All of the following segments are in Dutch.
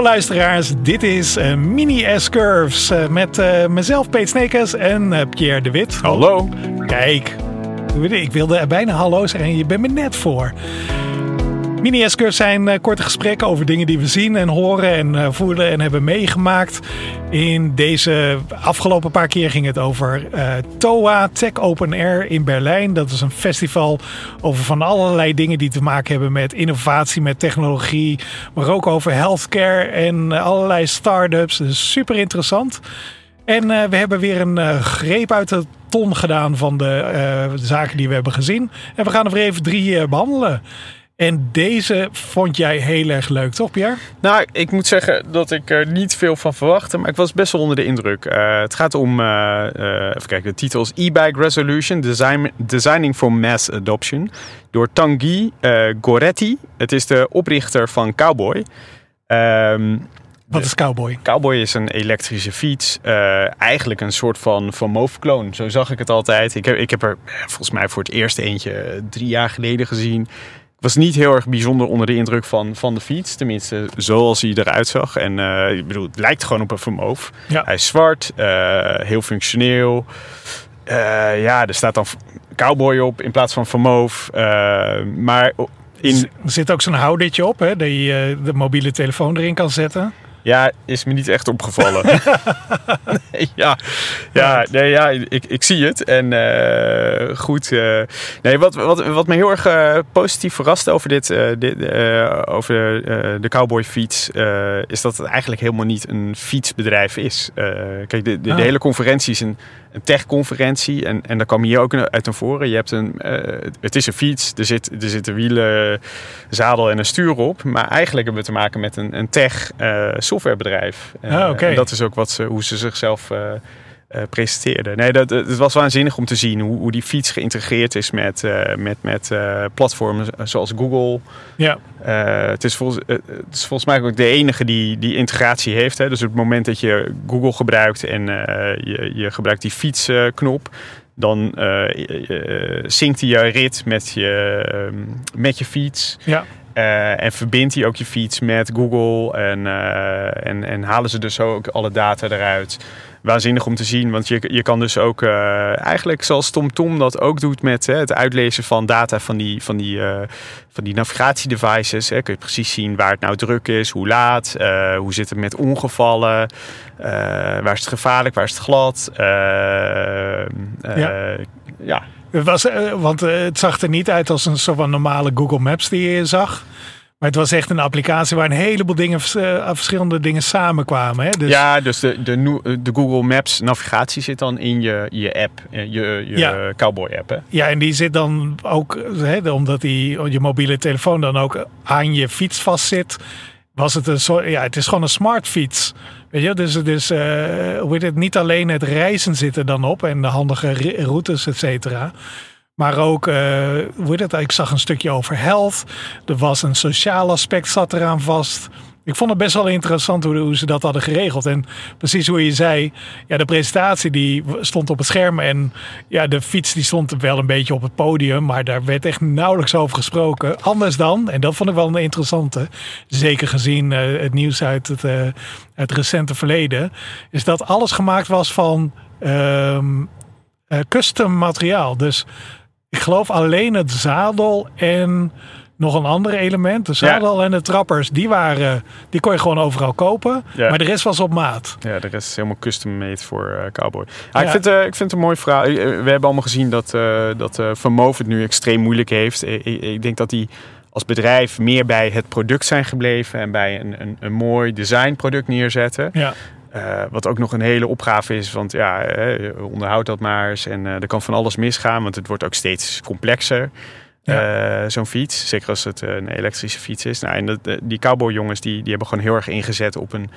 Hallo luisteraars, dit is uh, Mini S-Curves uh, met uh, mezelf Peet Snekers en Pierre de Wit. Hallo. Kijk, ik wilde bijna hallo zeggen en je bent me net voor. Mini s zijn uh, korte gesprekken over dingen die we zien en horen en uh, voelen en hebben meegemaakt. In deze afgelopen paar keer ging het over uh, TOA Tech Open Air in Berlijn. Dat is een festival over van allerlei dingen die te maken hebben met innovatie, met technologie. Maar ook over healthcare en allerlei start-ups. Dus super interessant. En we hebben weer een greep uit de ton gedaan van de zaken die we hebben gezien. En we gaan er weer even drie behandelen. En deze vond jij heel erg leuk, toch Pierre? Nou, ik moet zeggen dat ik er niet veel van verwachtte, maar ik was best wel onder de indruk. Uh, het gaat om, uh, uh, even kijken, de titel is E-Bike Resolution, Design, Designing for Mass Adoption, door Tanguy Goretti. Het is de oprichter van Cowboy. Um, wat is Cowboy? Cowboy is een elektrische fiets. eigenlijk een soort van Van Moof-kloon. Zo zag ik het altijd. Ik heb, ik heb er volgens mij voor het eerst eentje drie jaar geleden gezien was niet heel erg bijzonder onder de indruk van, van de fiets. Tenminste, zoals hij eruit zag. En uh, ik bedoel, het lijkt gewoon op een Vermoof. Ja. Hij is zwart, uh, heel functioneel. Uh, ja, er staat dan cowboy op in plaats van Vermoof. maar in... Er zit ook zo'n houdertje op, hè, dat je de mobiele telefoon erin kan zetten. Ja, is me niet echt opgevallen. nee, ja, ja, nee, ja ik, ik zie het. En uh, goed. Uh, nee, wat, wat, wat me heel erg uh, positief verraste over, dit, dit over de cowboy fiets, is dat het eigenlijk helemaal niet een fietsbedrijf is. kijk, de, de, de, ah. hele conferentie is een, een tech-conferentie. En, en daar kwam hier ook uit naar voren. Je hebt een, het is een fiets, er, zit, er zitten wielen, zadel en een stuur op. Maar eigenlijk hebben we te maken met een, een tech softwarebedrijf. Ah, okay. En dat is ook wat ze, hoe ze zichzelf uh, uh, presenteerden. Nee, dat, het was waanzinnig om te zien hoe, hoe die fiets geïntegreerd is met, uh, met, met platformen zoals Google. Ja. het, is volgens, het is volgens mij ook de enige die die integratie heeft. Hè. Dus op het moment dat je Google gebruikt en je, je gebruikt die fietsknop dan uh, zinkt hij je rit met je, ehm, met je fiets. Ja. Uh, en verbindt hij ook je fiets met Google en, uh, en, en halen ze dus ook alle data eruit. Waanzinnig om te zien, want je, je kan dus ook uh, eigenlijk zoals TomTom dat ook doet met hè, het uitlezen van data van die, van die, van die navigatiedevices. Hè, kun je precies zien waar het nou druk is, hoe laat, hoe zit het met ongevallen, waar is het gevaarlijk, waar is het glad. ja. ja. Het was, eh, want eh, het zag er niet uit als een soort van normale Google Maps die je zag. Maar het was echt een applicatie waar een heleboel dingen, uh, verschillende dingen samenkwamen. Hè? Dus... Ja, dus de, de, de, Google Maps navigatie zit dan in je, je app, je, je ja. Cowboy app. Hè? Ja, en die zit dan ook, hè, omdat die, je mobiele telefoon dan ook aan je fiets vastzit, was het een ja, het is gewoon een smart fiets. Weet je, dus, dus uh, hoe het, niet alleen het reizen zit er dan op en de handige routes, et cetera. Maar ook, uh, het, ik zag een stukje over health. Er was een sociaal aspect zat eraan vast. Ik vond het best wel interessant hoe, ze dat hadden geregeld. En precies hoe je zei, ja, de presentatie die stond op het scherm. En ja, de fiets die stond wel een beetje op het podium. Maar daar werd echt nauwelijks over gesproken. Anders dan, en dat vond ik wel een interessante. Zeker gezien uh, het nieuws uit het, uh, het recente verleden. Is dat alles gemaakt was van um, uh, custom materiaal. Dus ik geloof alleen het zadel en nog een ander element. De zadel en de trappers, die, waren, die kon je gewoon overal kopen. Maar de rest was op maat. Ja, de rest is helemaal custom made voor uh, Cowboy. Ah, ik, vind, uh, ik vind het een mooi verhaal. We hebben allemaal gezien dat, uh, dat Van Moof het nu extreem moeilijk heeft. Ik, ik denk dat die als bedrijf meer bij het product zijn gebleven. En bij een, een, een mooi designproduct neerzetten. Ja. Uh, wat ook nog een hele opgave is, want ja, onderhoud dat maar eens. En uh, er kan van alles misgaan, want het wordt ook steeds complexer. Ja. Uh, Zo'n fiets. Zeker als het een elektrische fiets is. Nou, en dat, die cowboyjongens die, die hebben gewoon heel erg ingezet op een.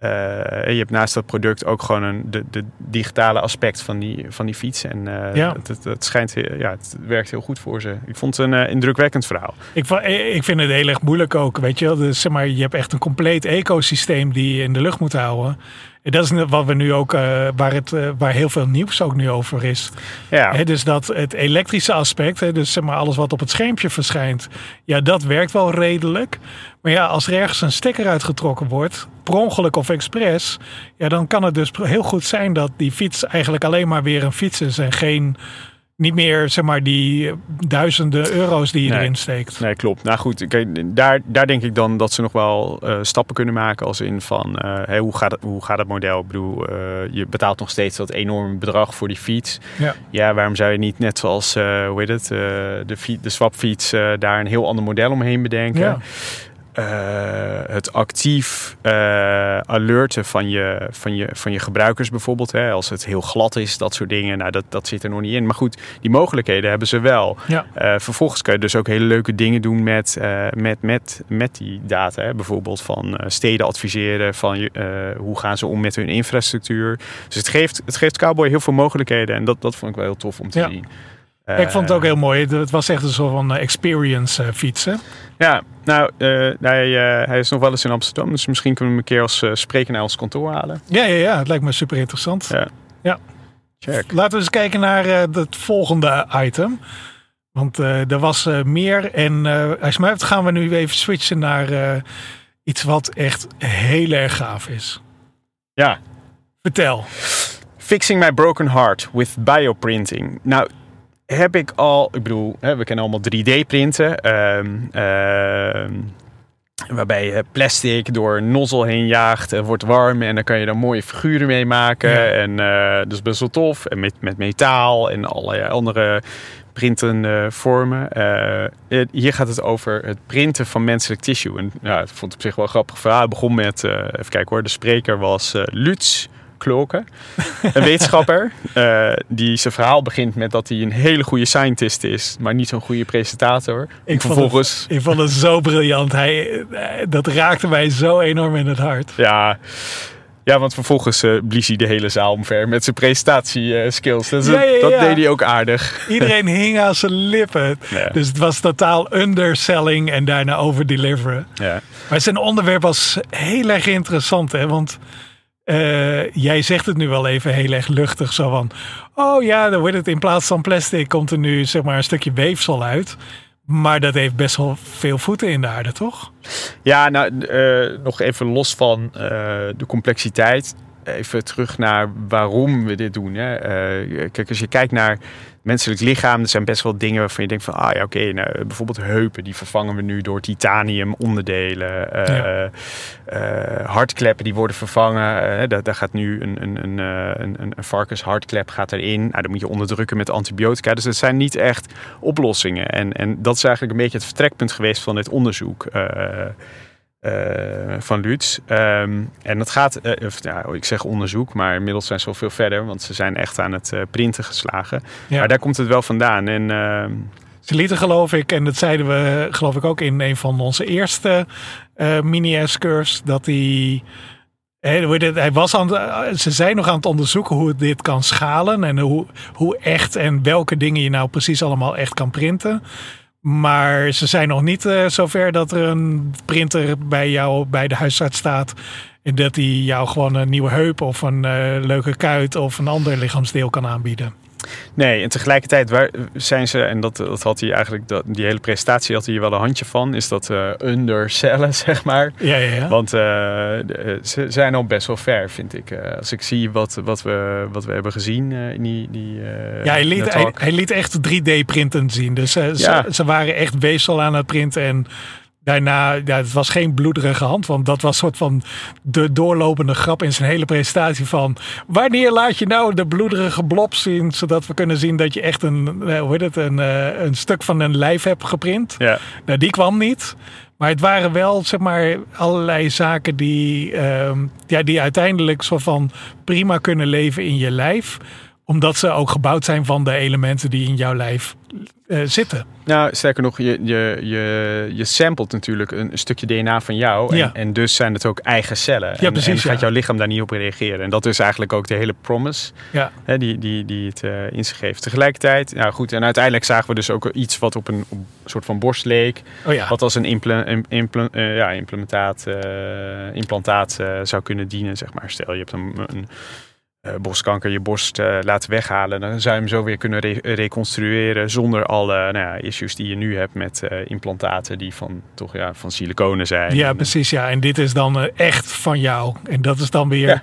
Je hebt naast dat product ook gewoon een, de, de digitale aspect van die, van die fiets. En ja. dat, dat, schijnt, ja, het werkt heel goed voor ze. Ik vond het een indrukwekkend verhaal. Ik, ik vind het heel erg moeilijk ook, weet je wel. Dus, zeg maar, je hebt echt een compleet ecosysteem die je in de lucht moet houden. Dat is wat we nu ook, uh, waar, het, uh, waar heel veel nieuws ook nu over is. Ja. He, dus dat het elektrische aspect, he, dus zeg maar alles wat op het schermpje verschijnt, ja, dat werkt wel redelijk. Maar ja, als er ergens een stekker uitgetrokken wordt, per ongeluk of expres, ja, dan kan het dus heel goed zijn dat die fiets eigenlijk alleen maar weer een fiets is en geen niet meer zeg maar die duizenden euro's die je Nee. erin steekt. Nee, klopt. Nou goed, kijk, daar, daar denk ik dan dat ze nog wel eh, stappen kunnen maken. Als in van, eh, hoe, gaat het, hoe gaat het model? Ik bedoel, eh, je betaalt nog steeds dat enorme bedrag voor die fiets. Ja. Ja, waarom zou je niet net zoals, eh, hoe heet het, eh, de, fiets, de swapfiets eh, daar een heel ander model omheen bedenken? Ja. Eh, het actief eh, alerten van je, van, je, van je gebruikers bijvoorbeeld. Hè, als het heel glad is, dat soort dingen. Nou, dat, dat zit er nog niet in. Maar goed, die mogelijkheden hebben ze wel. Ja. Eh, vervolgens kan je dus ook hele leuke dingen doen met, met, met, met die data. Hè. Bijvoorbeeld van steden adviseren, van hoe gaan ze om met hun infrastructuur. Dus het geeft, het geeft Cowboy heel veel mogelijkheden. En dat, dat vond ik wel heel tof om te Ja. zien. Ik vond het ook heel mooi. Het was echt een soort van eh, experience eh, fietsen. Ja, nou, eh, hij, hij is nog wel eens in Amsterdam. Dus misschien kunnen we hem een keer als eh, spreker naar ons kantoor halen. Ja, ja, ja, het lijkt me super interessant. Ja. Ja. Check. Laten we eens kijken naar het volgende item. Want er was meer. En als je mij hebt, gaan we nu even switchen naar iets wat echt heel erg gaaf is. Ja, Vertel. Fixing My Broken Heart with Bioprinting. Nou, heb ik al, ik bedoel, hè, we kennen allemaal 3D-printen. ehm, ehm, waarbij je plastic door een nozzel heen jaagt, het wordt warm en dan kan je daar mooie figuren mee maken. Ja. En eh, dat is best wel tof. En met, met metaal en allerlei andere printen eh, vormen. Eh, hier gaat het over het printen van menselijk tissue. En ja, ik vond het op zich wel een grappig verhaal. Het begon met, even kijken hoor, de spreker was Lutz Kloken. Een wetenschapper eh, die zijn verhaal begint met dat hij een hele goede scientist is, maar niet zo'n goede presentator. Ik vond Vervolgens, Ik vond het zo briljant. Hij, eh, dat raakte mij zo enorm in het hart. ja, ja, want vervolgens eh, blies hij de hele zaal omver met zijn presentatieskills. Ja, ja, dat ja. deed hij ook aardig. Iedereen hing aan zijn lippen. Dus het was totaal underselling en daarna overdeliveren. Ja. Maar zijn onderwerp was heel erg interessant, hè? Want eh, jij zegt het nu wel even heel erg luchtig, zo van... Oh ja, dan wordt het in plaats van plastic komt er nu zeg maar een stukje weefsel uit. Maar dat heeft best wel veel voeten in de aarde, toch? Ja, nou, eh, nog even los van eh, de complexiteit. Even terug naar waarom we dit doen. Hè. Eh, kijk, als je kijkt naar menselijk lichaam, er zijn best wel dingen waarvan je denkt van, ah ja, oké, nou, bijvoorbeeld heupen, die vervangen we nu door titanium onderdelen. Eh, Ja. eh, hartkleppen die worden vervangen. Daar, daar gaat nu een, een, een, een, een, varkenshartklep gaat erin. Nou, dan moet je onderdrukken met antibiotica. Dus het zijn niet echt oplossingen. En, en dat is eigenlijk een beetje het vertrekpunt geweest van dit onderzoek. Eh, van Lutz. Ehm, en dat gaat, eh, of, ja, ik zeg onderzoek, maar inmiddels zijn ze wel veel verder, want ze zijn echt aan het eh, printen geslagen. Ja. Maar daar komt het wel vandaan. En ehm, Ze lieten geloof ik, en dat zeiden we geloof ik ook in een van onze eerste mini-S-curves, dat het, Hij was aan het, ze zijn nog aan het onderzoeken hoe het dit kan schalen en hoe, hoe echt en welke dingen je nou precies allemaal echt kan printen. Maar ze zijn nog niet eh, zover dat er een printer bij jou bij de huisarts staat. En dat hij jou gewoon een nieuwe heup of een eh, leuke kuit of een ander lichaamsdeel kan aanbieden. Nee, en tegelijkertijd waar, zijn ze, en dat, dat had hij eigenlijk, dat, die hele presentatie had hij hier wel een handje van, is dat eh undercellen, zeg maar. Ja, ja, ja. Want eh, eh, ze zijn al best wel ver, vind ik. Als ik zie wat, wat, we, wat we hebben gezien in die, die Ja, hij liet, hij, liet echt 3D-printen zien. Dus Ja. ze, ze waren echt weefsel aan het printen. En daarna, ja, het was geen bloederige hand. Want dat was soort van de doorlopende grap in zijn hele presentatie van... Wanneer laat je nou de bloederige blob zien? Zodat we kunnen zien dat je echt een, eh, hoe heet het, een, eh, een stuk van een lijf hebt geprint. Ja. Nou, die kwam niet. Maar het waren wel, zeg maar, allerlei zaken die, ehm, ja, die uiteindelijk soort van prima kunnen leven in je lijf. Omdat ze ook gebouwd zijn van de elementen die in jouw lijf eh, zitten. Nou, sterker nog, je, je, je, je samplet natuurlijk een, stukje DNA van jou. En, Ja. en dus zijn het ook eigen cellen. Ja, en, precies, en gaat ja. jouw lichaam daar niet op reageren. En dat is eigenlijk ook de hele promise Ja, hè, die, die, die het eh, in zich geeft. Tegelijkertijd, nou goed, en uiteindelijk zagen we dus ook iets wat op een, op een soort van borst leek. oh ja. Wat als een impla- im- impla- eh, ja, implementaat, implantaat zou kunnen dienen, zeg maar. Stel, je hebt een, een borstkanker, je borst eh, laten weghalen. Dan zou je hem zo weer kunnen re- reconstrueren zonder alle nou ja, issues die je nu hebt met eh, implantaten die van, toch, ja, van siliconen zijn. Ja, En, precies. Ja. En dit is dan eh, echt van jou. En dat is dan weer Ja.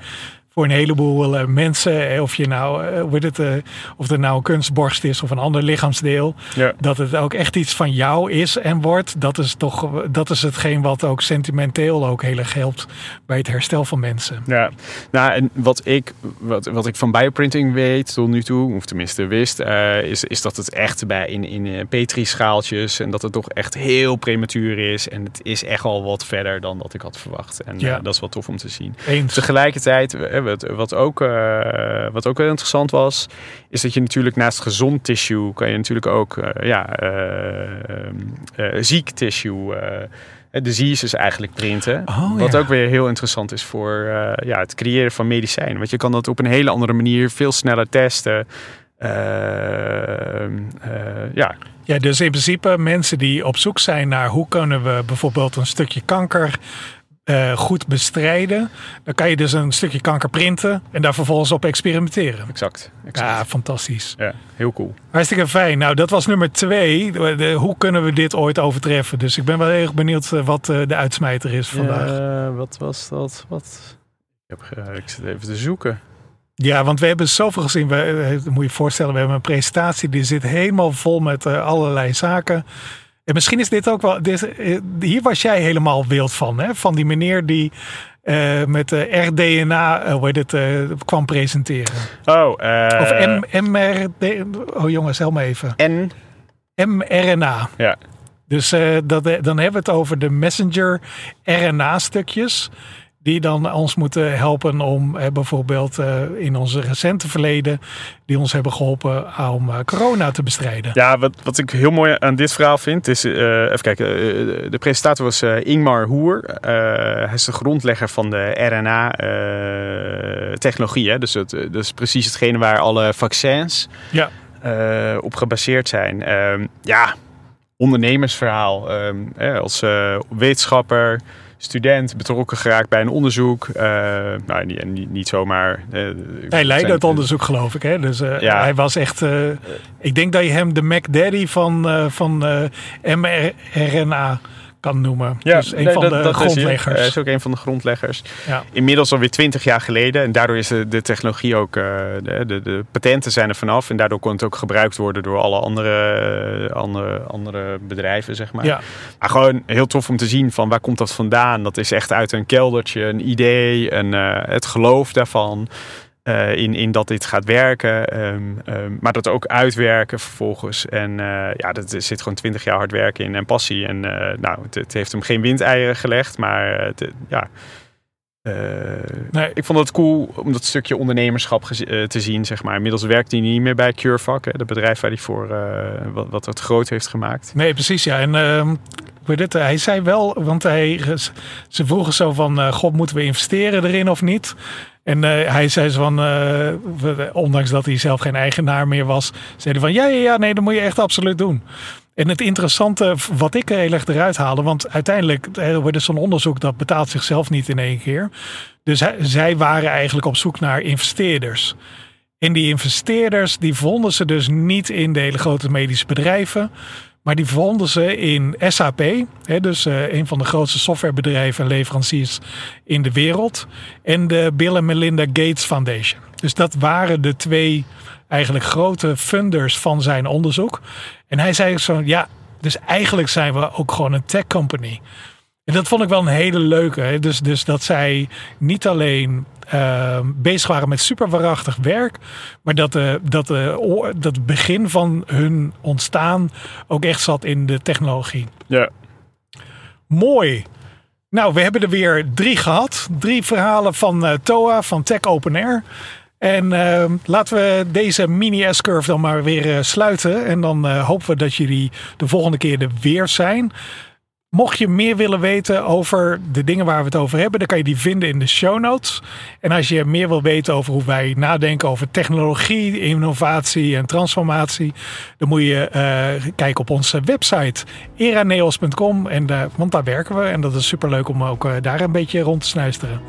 Voor een heleboel eh, mensen, eh, of je nou, eh, hoe heet het, eh, of er nou een kunstborst is of een ander lichaamsdeel, Ja. dat het ook echt iets van jou is en wordt. Dat is toch, dat is hetgeen wat ook sentimenteel ook heel erg helpt bij het herstel van mensen. Ja, nou en wat ik, wat, wat ik van bioprinting weet tot nu toe, of tenminste wist, eh, is, is dat het echt bij in, in eh, Petri-schaaltjes en dat het toch echt heel prematuur is. En het is echt al wat verder dan dat ik had verwacht. En Ja. eh, dat is wel tof om te zien. Eens. Tegelijkertijd, eh, wat, wat, ook, eh, wat ook wel interessant was, is dat je natuurlijk naast gezond tissue kan je natuurlijk ook eh, ja, eh, eh, ziek tissue, diseases eigenlijk printen. Oh, wat ja. ook weer heel interessant is voor ja, het creëren van medicijnen. Want je kan dat op een hele andere manier veel sneller testen. Ehm, eh, ja, Ja, dus in principe mensen die op zoek zijn naar hoe kunnen we bijvoorbeeld een stukje kanker eh, goed bestrijden. Dan kan je dus een stukje kanker printen en daar vervolgens op experimenteren. exact. exact. Ja, fantastisch. Ja, heel cool. Hartstikke fijn. Nou, dat was nummer twee. De- de- hoe kunnen we dit ooit overtreffen? Dus ik ben wel heel erg benieuwd eh, wat eh, de uitsmijter is vandaag. Ja. Ja, wat was dat? Wat? Ik, heb, ik zit even te zoeken. want we hebben zoveel gezien. We, moet je je voorstellen, we hebben een presentatie die zit helemaal vol met allerlei zaken. En misschien is dit ook wel. Dit, eh, hier was jij helemaal wild van, hè? Van die meneer die eh, met de RDNA eh, hoe heet het, eh, kwam presenteren. Oh, eh, Of M MRD. Oh jongens, help me even. en mRNA. Ja. Dus eh, dat, dan hebben we het over de messenger RNA-stukjes. Die dan ons moeten helpen om eh, bijvoorbeeld eh, in onze recente verleden. die ons hebben geholpen om eh, corona te bestrijden. Ja, wat, wat ik heel mooi aan dit verhaal vind, is, even kijken, de presentator was Ingmar Hoer. Hij is de grondlegger van de RNA-technologie. hè dus het, dat is precies hetgene waar alle vaccins Ja. op gebaseerd zijn. Ehm, ja, ondernemersverhaal. Ehm, als wetenschapper, student, betrokken geraakt bij een onderzoek. Eh, nou, niet, niet, niet zomaar. eh, Hij leidde het onderzoek, geloof ik. Hè? Dus eh, Ja. hij was echt. ik denk dat je hem de Mac Daddy van, van mRNA kan noemen. Ja, dus een nee, van dat- de dat is hij. grondleggers. Is ook een van de grondleggers. Ja. Inmiddels alweer twintig jaar geleden. En daardoor is de, de technologie ook... eh, de, de, de patenten zijn er vanaf. En daardoor kon het ook gebruikt worden door alle andere, andere, andere bedrijven, zeg maar. ja. Maar gewoon heel tof om te zien van waar komt dat vandaan. Dat is echt uit een keldertje, een idee, een, eh, het geloof daarvan. Eh, in, in dat dit gaat werken. ehm, ehm, maar dat ook uitwerken vervolgens. En eh, ja, dat er zit gewoon twintig jaar hard werken in en passie. En eh, nou, het, het heeft hem geen windeieren gelegd. Maar het, ja, Nee. ik vond het cool om dat stukje ondernemerschap te zien. Zeg maar. Inmiddels werkt hij niet meer bij CureVac. Hè, het bedrijf waar hij voor wat, wat het groot heeft gemaakt. Nee, precies. Ja. En ehm, heet het, hij zei wel, want hij, ze vroegen zo van: God, moeten we investeren erin of niet? En eh, hij zei zo van, eh, ondanks dat hij zelf geen eigenaar meer was, zei hij van ja, ja, ja, nee, dat moet je echt absoluut doen. En het interessante, wat ik er heel erg eruit haalde, want uiteindelijk eh, wordt zo'n onderzoek dat betaalt zichzelf niet in één keer. Dus zij waren eigenlijk op zoek naar investeerders. En die investeerders, die vonden ze dus niet in de hele grote medische bedrijven. Maar die vonden ze in SAP, hè, dus eh, een van de grootste softwarebedrijven en leveranciers in de wereld. En de Bill en Melinda Gates Foundation. Dus dat waren de twee eigenlijk grote funders van zijn onderzoek. En hij zei zo, ja, dus eigenlijk zijn we ook gewoon een tech company. En dat vond ik wel een hele leuke. Hè? Dus, dus dat zij niet alleen eh, bezig waren met super waarachtig werk. Maar dat, de, dat, o- dat het begin van hun ontstaan ook echt zat in de technologie. Ja. Mooi. Nou, we hebben er weer drie gehad. Drie verhalen van eh, TOA, van Tech Open Air. En ehm, laten we deze mini S-curve dan maar weer sluiten. En dan hopen we dat jullie de volgende keer er weer zijn. Mocht je meer willen weten over de dingen waar we het over hebben, dan kan je die vinden in de show notes. En als je meer wil weten over hoe wij nadenken over technologie, innovatie en transformatie, dan moet je uh, kijken op onze website eraneos.com. En uh, want daar werken we en dat is super leuk om ook uh, daar een beetje rond te snuisteren.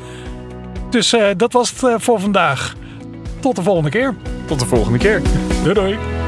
Dus dat was het voor vandaag. Tot de volgende keer. Tot de volgende keer. Doei doei.